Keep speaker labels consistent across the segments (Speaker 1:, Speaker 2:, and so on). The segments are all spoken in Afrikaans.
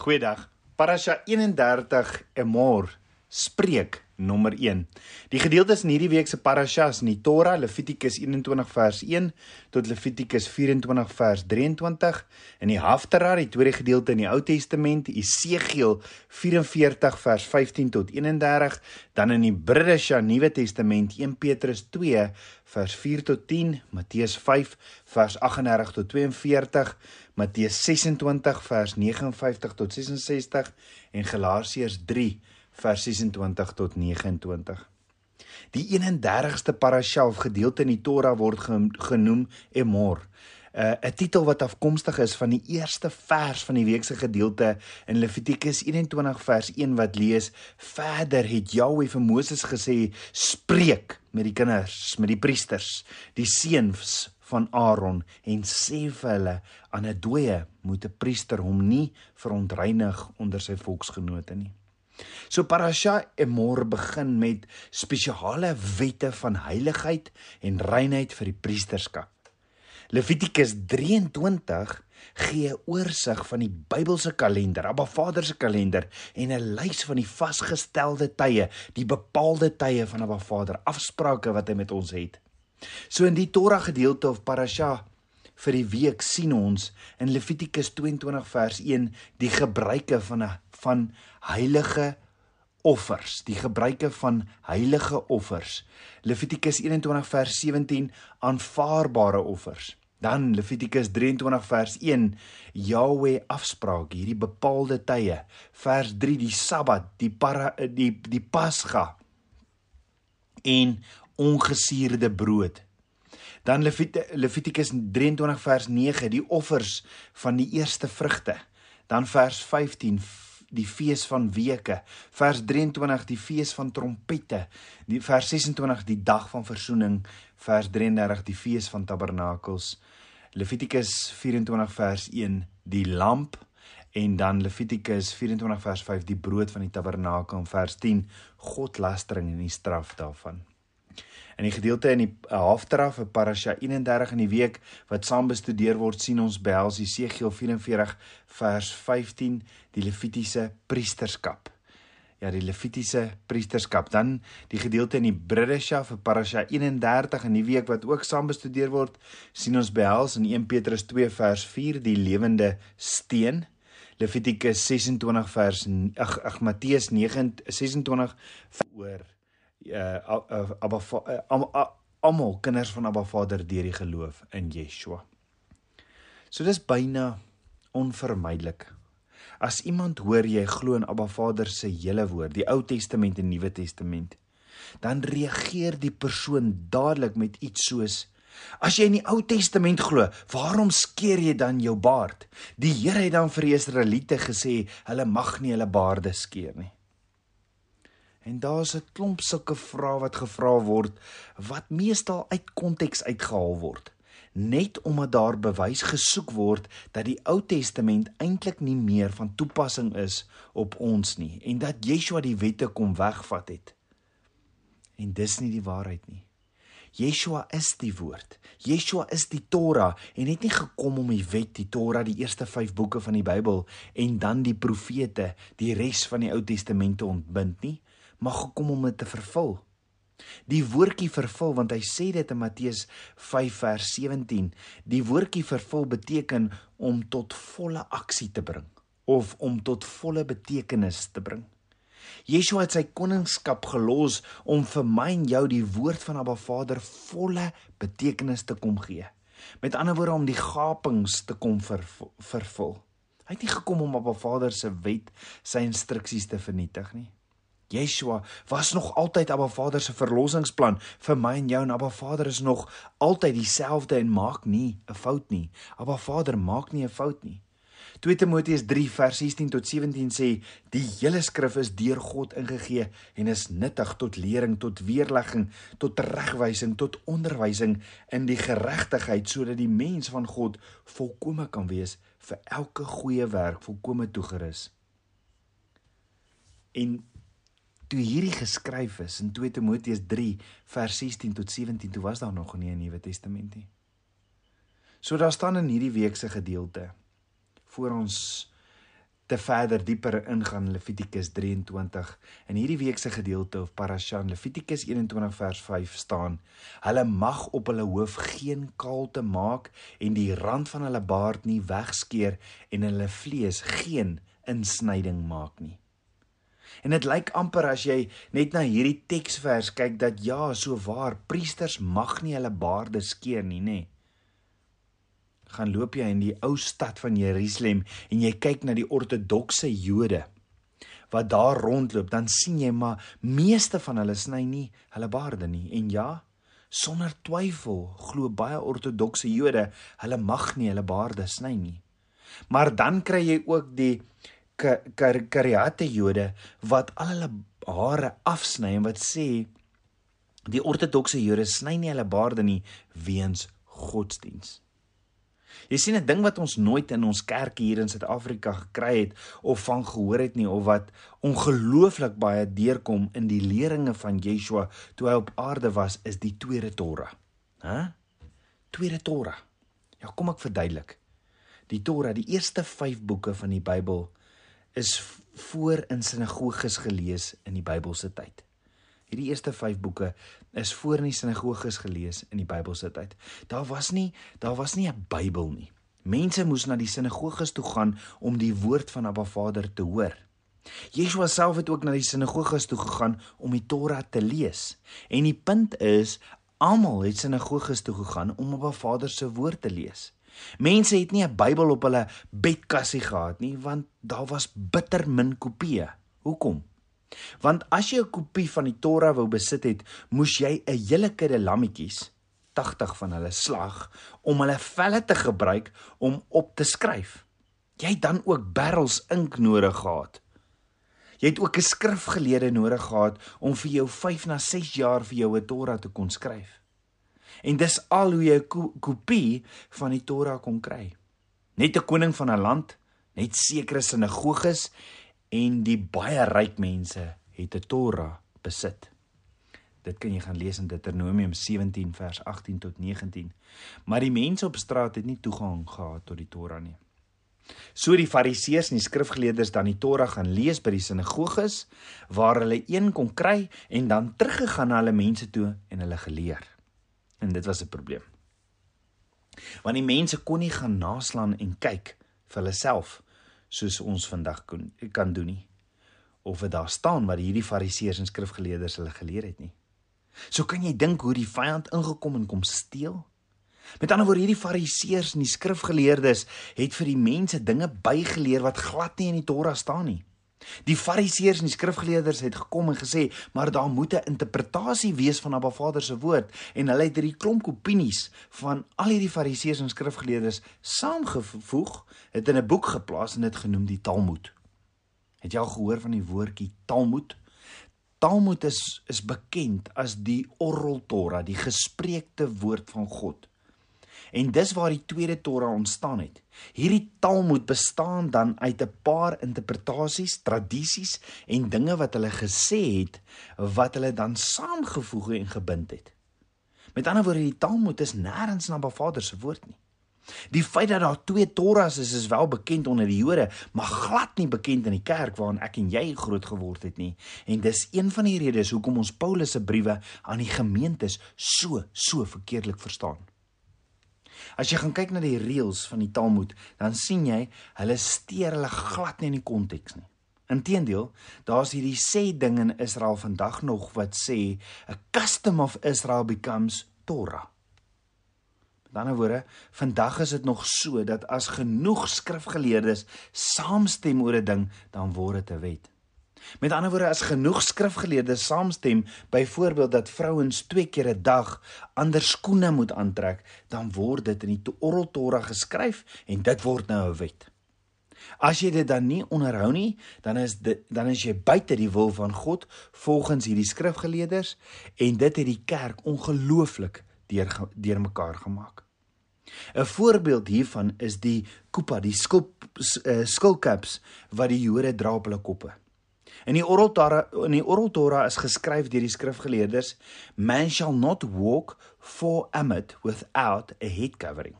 Speaker 1: Goeiedag. Parasha 31 Emor spreek nommer 1. Die gedeeltes in hierdie week se parashas in die Torah, Levitikus 21 vers 1 tot Levitikus 24 vers 23, in die Haftarah, die tweede gedeelte in die Ou Testament, Esegiel 44 vers 15 tot 31, dan in die Bridesha Nuwe Testament 1 Petrus 2 vers 4 tot 10, Matteus 5 vers 38 tot 42, Matteus 26 vers 59 tot 66 en Galasiërs 3 vers 26 tot 29. Die 31ste parasha of gedeelte in die Torah word genoem Emor. 'n uh, titel wat afkomstig is van die eerste vers van die week se gedeelte in Levitikus 21 vers 1 wat lees: Verder het Jahweh vir Moses gesê: "Spreek met die kinders, met die priesters, die seuns van Aaron en sê vir hulle aan 'n dooie moet 'n priester hom nie verontreinig onder sy volksgenote nie. So Parasha Emor begin met spesiale wette van heiligheid en reinheid vir die priesterskap. Levitikus 23 gee 'n oorsig van die Bybelse kalender, Abba Vader se kalender en 'n lys van die vasgestelde tye, die bepaalde tye van Abba Vader, afsprake wat hy met ons het. So in die Torah gedeelte of parasha vir die week sien ons in Levitikus 22 vers 1 die gebruike van 'n van heilige offers, die gebruike van heilige offers. Levitikus 21 vers 17 aanvaarbare offers. Dan Levitikus 23 vers 1 Jahweh afspraak, hierdie bepaalde tye. Vers 3 die Sabbat, die para, die die Pasga. En ongesuurde brood. Dan Levit Levitikus 23 vers 9 die offers van die eerste vrugte. Dan vers 15 die fees van weke, vers 23 die fees van trompette, die vers 26 die dag van verzoening, vers 33 die fees van tabernakels. Levitikus 24 vers 1 die lamp. En dan Levitikus 24 vers 5 die brood van die tabernakel. En vers 10 godlastering en die straf daarvan. In die gedeelte in die uh, Haftarah vir Parasha 31 in die week wat saam bestudeer word, sien ons behels Jesegiel 44 vers 15 die Levitiese priesterskap. Ja, die Levitiese priesterskap. Dan die gedeelte in die Bridesha vir Parasha 31 in die week wat ook saam bestudeer word, sien ons behels in 1 Petrus 2 vers 4 die lewende steen. Levitikus 26 vers ag Matteus 9 26 oor uh Abba uh, almal kinders van Abba Vader deur die geloof in Yeshua. So dis byna onvermydelik. As iemand hoor jy glo in Abba Vader se hele woord, die Ou Testament en Nuwe Testament, dan reageer die persoon dadelik met iets soos As jy in die Ou Testament glo, waarom skeer jy dan jou baard? Die Here het dan vir Israeliete gesê, hulle mag nie hulle baarde skeer nie. En daar's 'n klomp sulke vrae wat gevra word wat meestal uit konteks uitgehaal word, net omdat daar bewys gesoek word dat die Ou Testament eintlik nie meer van toepassing is op ons nie en dat Yeshua die wette kom wegvat het. En dis nie die waarheid nie. Yeshua is die woord. Yeshua is die Torah en het nie gekom om die wet, die Torah, die eerste 5 boeke van die Bybel en dan die profete, die res van die Ou Testament te ontbind nie maar gekom om dit te vervul. Die woordjie vervul want hy sê dit in Matteus 5 vers 17. Die woordjie vervul beteken om tot volle aksie te bring of om tot volle betekenis te bring. Yeshua het sy koningskap gelos om vir my en jou die woord van Abba Vader volle betekenis te kom gee. Met ander woorde om die gapings te kom vervul. Hy het nie gekom om Abba Vader se wet, sy instruksies te vernietig nie. Yeshua was nog altyd Abba Vader se verlossingsplan vir my en jou en Abba Vader is nog altyd dieselfde en maak nie 'n fout nie. Abba Vader maak nie 'n fout nie. 2 Timoteus 3 vers 16 tot 17 sê die hele skrif is deur God ingegee en is nuttig tot lering, tot weerlegging, tot regwysing, tot onderwysing in die geregtigheid sodat die mens van God volkome kan wees vir elke goeie werk volkome toegerus. En toe hierdie geskryf is in 2 Timoteus 3 vers 16 tot 17 toe was daar nog nie 'n Nuwe Testament nie. So daar staan in hierdie week se gedeelte voor ons te verder dieper ingaan Levitikus 23. In hierdie week se gedeelte of parasha Levitikus 21 vers 5 staan: Hulle mag op hulle hoof geen kaalte maak en die rand van hulle baard nie wegskeer en hulle vlees geen insnyding maak nie. En dit lyk amper as jy net na hierdie teksvers kyk dat ja, so waar, priesters mag nie hulle baarde skeer nie, nê. Gaan loop jy in die ou stad van Jerusalem en jy kyk na die ortodokse Jode wat daar rondloop, dan sien jy maar meeste van hulle sny nie hulle baarde nie. En ja, sonder twyfel glo baie ortodokse Jode hulle mag nie hulle baarde sny nie. Maar dan kry jy ook die kariate Jode wat al hulle hare afsny en wat sê die ortodokse Jode sny nie hulle baarde nie weens godsdiens. Jy sien 'n ding wat ons nooit in ons kerk hier in Suid-Afrika gekry het of van gehoor het nie of wat ongelooflik baie deurkom in die leringe van Yeshua toe hy op aarde was is die tweede Torah. Hæ? Tweede Torah. Ja, kom ek verduidelik. Die Torah, die eerste 5 boeke van die Bybel is voor in sinagoges gelees in die Bybelse tyd. Hierdie eerste 5 boeke is voor in die sinagoges gelees in die Bybelse tyd. Daar was nie daar was nie 'n Bybel nie. Mense moes na die sinagoges toe gaan om die woord van Abba Vader te hoor. Yeshua self het ook na die sinagoges toe gegaan om die Torah te lees. En die punt is almal het sinagoges toe gegaan om Abba Vader se woord te lees. Mense het nie 'n Bybel op hulle bedkassie gehad nie, want daar was bitter min kopieë. Hoekom? Want as jy 'n kopie van die Torah wou besit het, moes jy 'n hele kudde lammetjies, 80 van hulle slag, om hulle velle te gebruik om op te skryf. Jy het dan ook barrels ink nodig gehad. Jy het ook 'n skrifgeleerde nodig gehad om vir jou 5 na 6 jaar vir jou 'n Torah te kon skryf. En dis al hoe jy 'n kopie van die Torah kon kry. Net 'n koning van 'n land, net sekere sinagoges en die baie ryk mense het 'n Torah besit. Dit kan jy gaan lees in Deuteronomium 17 vers 18 tot 19. Maar die mense op straat het nie toegang gehad tot die Torah nie. So die Fariseërs en die skrifgeleerdes dan die Torah gaan lees by die sinagoges waar hulle een kon kry en dan teruggegaan na hulle mense toe en hulle geleer. En dit was 'n probleem. Want die mense kon nie gaan naslaan en kyk vir hulle self soos ons vandag kon kan doen nie. Of dit daar staan wat hierdie fariseërs en skrifgeleerdes hulle geleer het nie. So kan jy dink hoe die vyand ingekom en kom steel? Met ander woorde hierdie fariseërs en die skrifgeleerdes het vir die mense dinge bygeleer wat glad nie in die Torah staan nie. Die Fariseërs en die skrifgeleerders het gekom en gesê, maar daar moet 'n interpretasie wees van Abba Vader se woord en hulle het hierdie klomp opinies van al hierdie Fariseërs en skrifgeleerders saamgevoeg, het in 'n boek geplaas en dit genoem die Talmud. Het jy al gehoor van die woordjie Talmud? Talmud is is bekend as die Oral Torah, die gespreekte woord van God. En dis waar die tweede Torah ontstaan het. Hierdie Talmud bestaan dan uit 'n paar interpretasies, tradisies en dinge wat hulle gesê het wat hulle dan saamgevoeg en gebind het. Met ander woorde, die Talmud is nêrens na Ba Vader se woord nie. Die feit dat daar twee Torahs is, is wel bekend onder die Jode, maar glad nie bekend in die kerk waarin ek en jy groot geword het nie. En dis een van die redes hoekom ons Paulus se briewe aan die gemeentes so so verkeerdelik verstaan. As jy gaan kyk na die reëls van die Talmud, dan sien jy hulle steur hulle glad nie in die konteks nie. Inteendeel, daar's hierdie sê ding in Israel vandag nog wat sê a custom of Israel becomes Torah. Met ander woorde, vandag is dit nog so dat as genoeg skrifgeleerdes saamstem oor 'n ding, dan word dit 'n wet. Met ander woorde as genoeg skrifgeleerdes saamstem byvoorbeeld dat vrouens twee keer 'n dag ander skoene moet aantrek, dan word dit in die Oral Torah geskryf en dit word nou 'n wet. As jy dit dan nie onderhou nie, dan is dit dan is jy buite die wil van God volgens hierdie skrifgeleerders en dit het die kerk ongelooflik deur deur mekaar gemaak. 'n Voorbeeld hiervan is die kupa, die skulp uh, skullcaps wat die Jode dra op hulle koppe. In die Oral Torah in die Oral Torah is geskryf deur die skrifgeleerders, man shall not walk for amid without a head covering.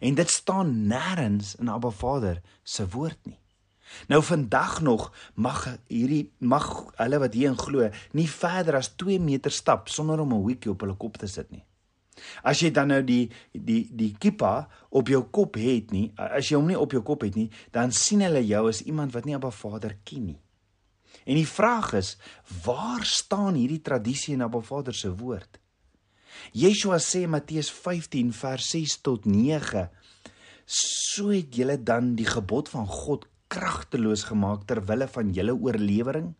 Speaker 1: En dit staan nêrens in Abba Vader se woord nie. Nou vandag nog mag hierdie mag hulle wat hier in glo nie verder as 2 meter stap sonder om 'n hoekie op hulle kop te sit nie. As jy dan nou die die die kippa op jou kop het nie, as jy hom nie op jou kop het nie, dan sien hulle jou as iemand wat nie Abba Vader ken nie. En die vraag is, waar staan hierdie tradisie in Abba Vader se woord? Yeshua sê Matteus 15 vers 6 tot 9: "So het julle dan die gebod van God kragteloos gemaak ter wille van julle oorlewering?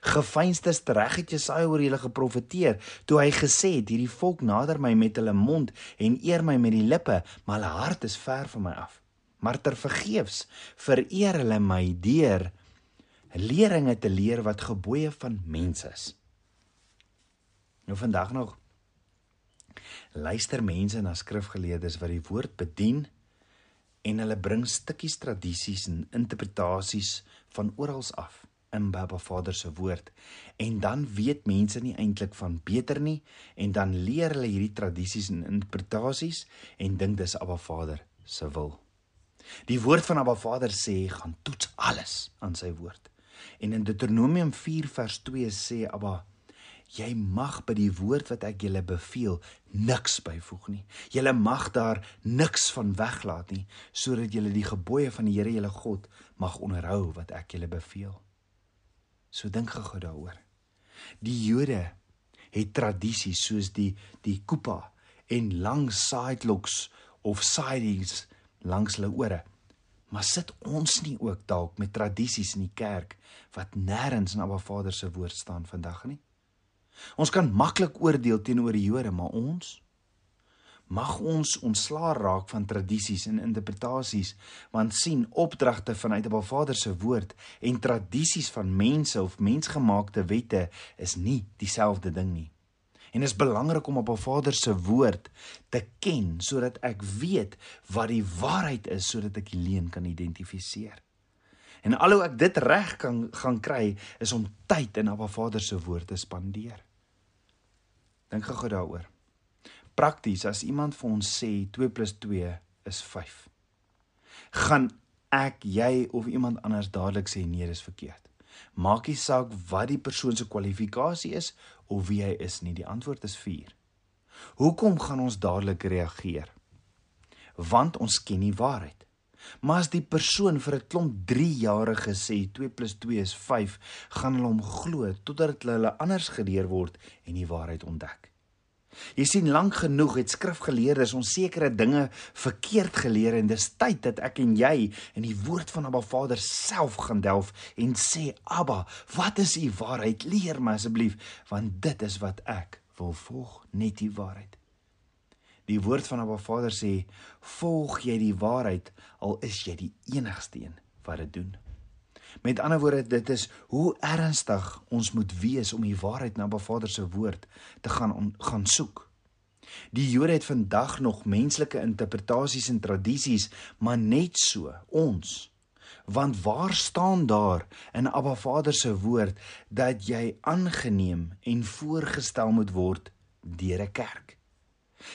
Speaker 1: Gefeinstes reg het Jesaja oor julle geprofeteer toe hy gesê het hierdie volk nader my met hulle mond en eer my met die lippe, maar hulle hart is ver van my af. Maar ter vergeefs vereer hulle my deur leringe te leer wat gebooie van mense is." Nou vandag nog luister mense na skrifgeleerdes wat die woord bedien en hulle bring stukkies tradisies en interpretasies van oral af in Baba Vader se woord en dan weet mense nie eintlik van beter nie en dan leer hulle hierdie tradisies en interpretasies en dink dis Abba Vader se wil. Die woord van Abba Vader sê gaan toets alles aan sy woord. En in Deuteronomium 4 vers 2 sê Abba Jy mag by die woord wat ek julle beveel niks byvoeg nie. Julle mag daar niks van weglaat nie sodat julle die gebooie van die Here julle God mag onderhou wat ek julle beveel. So dink gou daaroor. Die Jode het tradisies soos die die kupa en lang sidelocks of sidings langs hulle ore. Maar sit ons nie ook dalk met tradisies in die kerk wat nêrens in Abba Vader se woord staan vandag nie? Ons kan maklik oordeel teenoor die Jode, maar ons mag ons ontslaa raak van tradisies en interpretasies want sien opdragte vanuit Abba Vader se woord en tradisies van mense of mensgemaakte wette is nie dieselfde ding nie. En dit is belangrik om Abba Vader se woord te ken sodat ek weet wat die waarheid is sodat ek die leuen kan identifiseer. En alhoewel ek dit reg kan gaan kry, is om tyd in Abba Vader se woord te spandeer. Dink gou daaroor. Prakties as iemand vir ons sê 2 + 2 is 5. Gaan ek, jy of iemand anders dadelik sê nee, dis verkeerd. Maak nie saak wat die persoon se kwalifikasie is of wie hy is nie, die antwoord is 4. Hoekom gaan ons dadelik reageer? Want ons ken die waarheid. Maar as die persoon vir 'n klomp 3 jare gesê 2 + 2 is 5, gaan hulle hom glo totdat hulle anders geleer word en die waarheid ontdek. Jy sien lank genoeg het skrifgeleerdes ons sekere dinge verkeerd geleer en dis tyd dat ek en jy in die woord van Abba Vader self gaan delf en sê Abba, wat is u waarheid? Leer my asseblief, want dit is wat ek wil volg, net die waarheid. Die woord van Abba Vader sê: "Volg jy die waarheid, al is jy die enigste een wat dit doen." Met ander woorde, dit is hoe ernstig ons moet wees om die waarheid na Abba Vader se woord te gaan on, gaan soek. Die Jode het vandag nog menslike interpretasies en tradisies, maar net so ons. Want waar staan daar in Abba Vader se woord dat jy aangeneem en voorgestel moet word deur 'n kerk?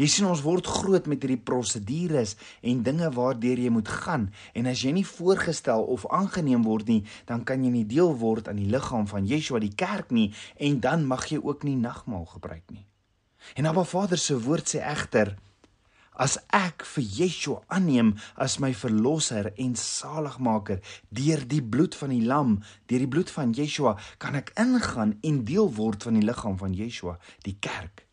Speaker 1: Jy sien ons word groot met hierdie prosedures en dinge waardeur jy moet gaan en as jy nie voorgestel of aangeneem word nie, dan kan jy nie deel word aan die liggaam van Yeshua die kerk nie en dan mag jy ook nie nagmaal gebruik nie. En Abba Vader se woord sê egter as ek vir Yeshua aanneem as my verlosser en saligmaker deur die bloed van die lam, deur die bloed van Yeshua, kan ek ingaan en deel word van die liggaam van Yeshua, die kerk.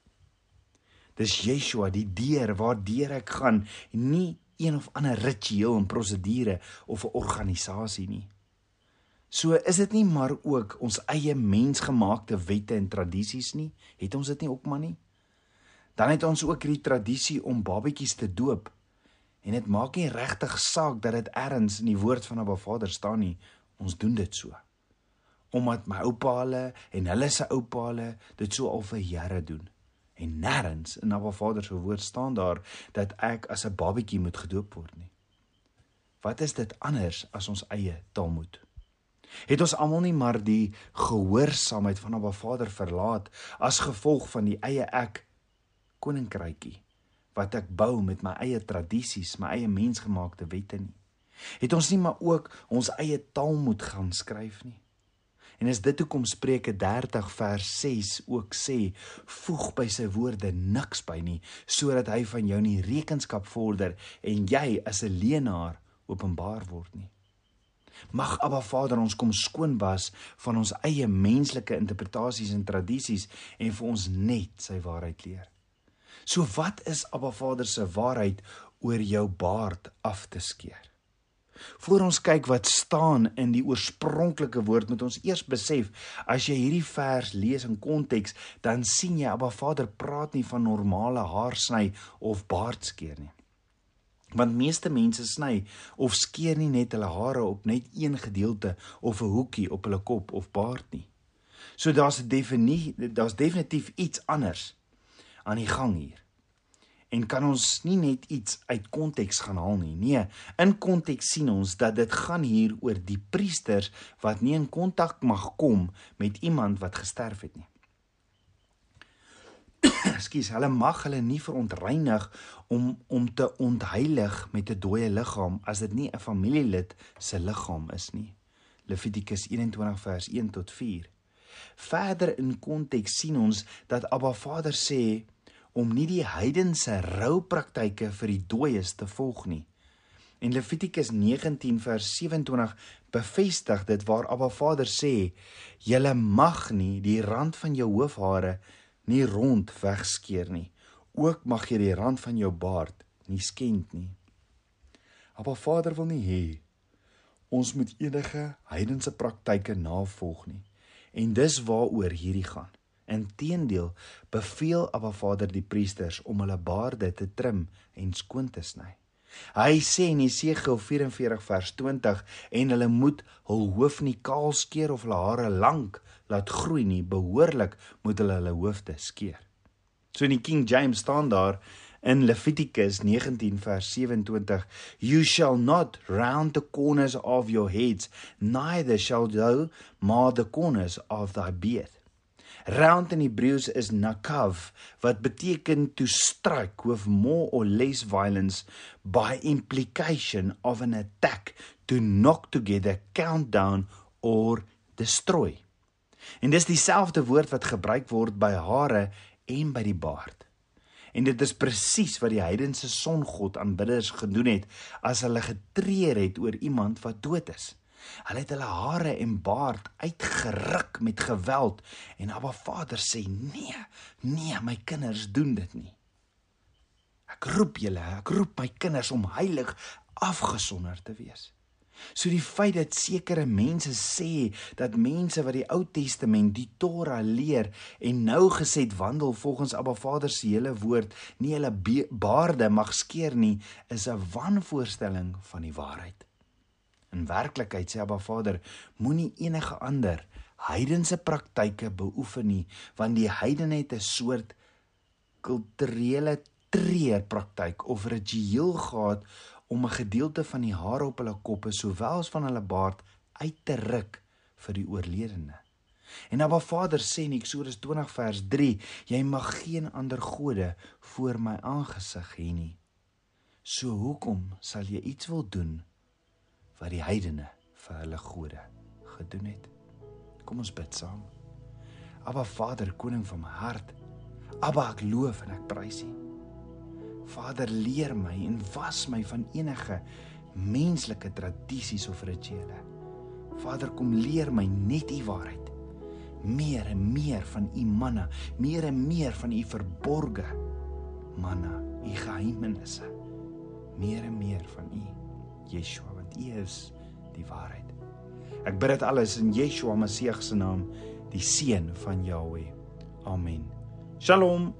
Speaker 1: Dis Yeshua die deur waardeur ek gaan, nie een of ander ritueel en prosedure of 'n organisasie nie. So is dit nie maar ook ons eie mensgemaakte wette en tradisies nie? Het ons dit nie ook maar nie? Dan het ons ook hierdie tradisie om babatjies te doop. En dit maak nie regtig saak dat dit ergens in die woord van 'n Vader staan nie. Ons doen dit so. Omdat my oupa hulle en hulle se oupa hulle dit so al vir jare doen en nêrens in Abba Vader se woord staan daar dat ek as 'n babatjie moet gedoop word nie. Wat is dit anders as ons eie Talmud? Het ons almal nie maar die gehoorsaamheid van Abba Vader verlaat as gevolg van die eie ek koninkrykie wat ek bou met my eie tradisies, my eie mensgemaakte wette nie. Het ons nie maar ook ons eie Talmud gaan skryf nie? En is dit hoekom Spreuke 30 vers 6 ook sê: Voeg by sy woorde niks by nie, sodat hy van jou nie rekenskap vorder en jy as 'n leenaar openbaar word nie. Mag Abba Vader ons kom skoon was van ons eie menslike interpretasies en tradisies en vir ons net sy waarheid leer. So wat is Abba Vader se waarheid oor jou baard af te skeer? Voor ons kyk wat staan in die oorspronklike woord, moet ons eers besef as jy hierdie vers lees in konteks, dan sien jy Abba Vader praat nie van normale haarsny of baardskeer nie. Want meeste mense sny of skeer nie net hulle hare op net een gedeelte of 'n hoekie op hulle kop of baard nie. So daar's 'n definisie, daar's definitief iets anders aan die gang hier en kan ons nie net iets uit konteks gaan haal nie. Nee, in konteks sien ons dat dit gaan hier oor die priesters wat nie in kontak mag kom met iemand wat gesterf het nie. Ekskuus, hulle mag hulle nie verontreinig om om te ontheilig met 'n dooie liggaam as dit nie 'n familielid se liggaam is nie. Levitikus 21 vers 1 tot 4. Verder in konteks sien ons dat Abba Vader sê om nie die heidense roupraktyke vir die dooies te volg nie. En Levitikus 19 vers 27 bevestig dit waar Abba Vader sê: "Julle mag nie die rand van jou hoofhare nie rond wegskeer nie. Ook mag jy die rand van jou baard nie skend nie." Abba Vader wil nie hê ons moet enige heidense praktyke navolg nie. En dis waaroor hierdie gaan. Inteendeel beveel Abba Vader die priesters om hulle baarde te trim en skoon te sny. Hy sê in Jesegiel 44 vers 20 en hulle moet hul hoof nie kaal skeer of hulle hare lank laat groei nie, behoorlik moet hulle hulle hoofde skeer. So in die King James staan daar in Levitikus 19 vers 27 You shall not round the corners of your heads neither shall thou mar the corners of thy beard Round in Hebreëus is nakav wat beteken to strike with more or less violence by implication of an attack to knock together, count down or destroy. En dis dieselfde woord wat gebruik word by hare en by die baard. En dit is presies wat die heidense songod aanbidders gedoen het as hulle getreur het oor iemand wat dood is. Hulle het hulle hare en baard uitgeruk met geweld en Abba Vader sê: "Nee, nee, my kinders doen dit nie. Ek roep julle, ek roep my kinders om heilig afgesonder te wees." So die feit dat sekere mense sê dat mense wat die Ou Testament, die Torah leer en nou geset wandel volgens Abba Vader se hele woord, nie hulle baarde mag skeer nie, is 'n wanvoorstelling van die waarheid. In werklikheid sê Abba Vader, moenie enige ander heidense praktyke beoefen nie, want die heidene het 'n soort kulturele tree praktyk of ritueel gehad om 'n gedeelte van die hare op hulle koppe sowel as van hulle baard uit te ruk vir die oorledene. En Abba Vader sê in Eksodus 20 vers 3, jy mag geen ander gode voor my aangesig hê nie. So hoekom sal jy iets wil doen wat die heidene vir hulle gode gedoen het. Kom ons bid saam. Aba Vader, koning van my hart. Aba, ek loof en ek prys U. Vader, leer my en was my van enige menslike tradisies of rituele. Vader, kom leer my net U waarheid. Meer en meer van U manna, meer en meer van U verborge manna, U geheimenisse. Meer en meer van U, Yeshua. U is die waarheid. Ek bid dit alles in Yeshua Messie se naam, die seun van Jahweh. Amen. Shalom.